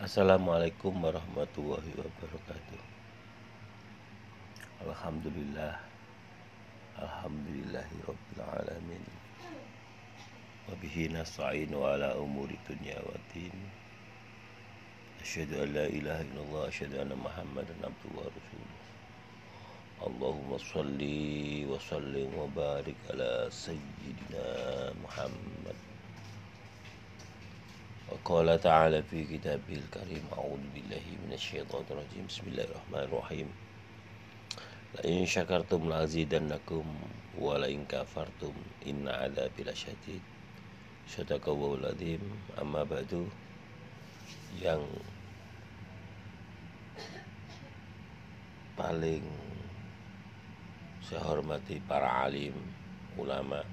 Assalamualaikum warahmatullahi wabarakatuh. Alhamdulillah. Alhamdulillahi rabbil alamin. Wabihi nasta'inu ala umuri dunya wa din. Asyhadu an la ilaha illallah Asyhadu anna muhammadan abduhu wa rasuluh. Allahumma salli wa sallim wa barik ala sayyidina Muhammad قال تعالى في كتابه الكريم أعوذ بالله من الشيطان الرجيم بسم الله الرحمن الرحيم لئن شكرتم لأزيدنكم ولئن كفرتم إن عذابي لشديد صدق الله العظيم أما بعد yang paling saya hormati para alim ulama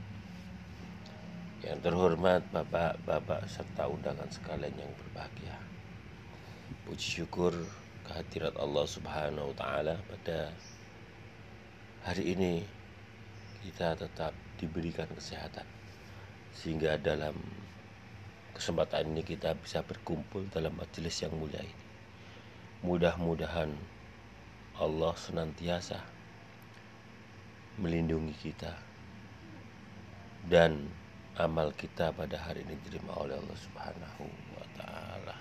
yang terhormat bapak-bapak serta undangan sekalian yang berbahagia. Puji syukur kehadirat Allah Subhanahu wa taala pada hari ini kita tetap diberikan kesehatan sehingga dalam kesempatan ini kita bisa berkumpul dalam majelis yang mulia ini. Mudah-mudahan Allah senantiasa melindungi kita dan amal kita pada hari ini diterima oleh Allah Subhanahu wa taala.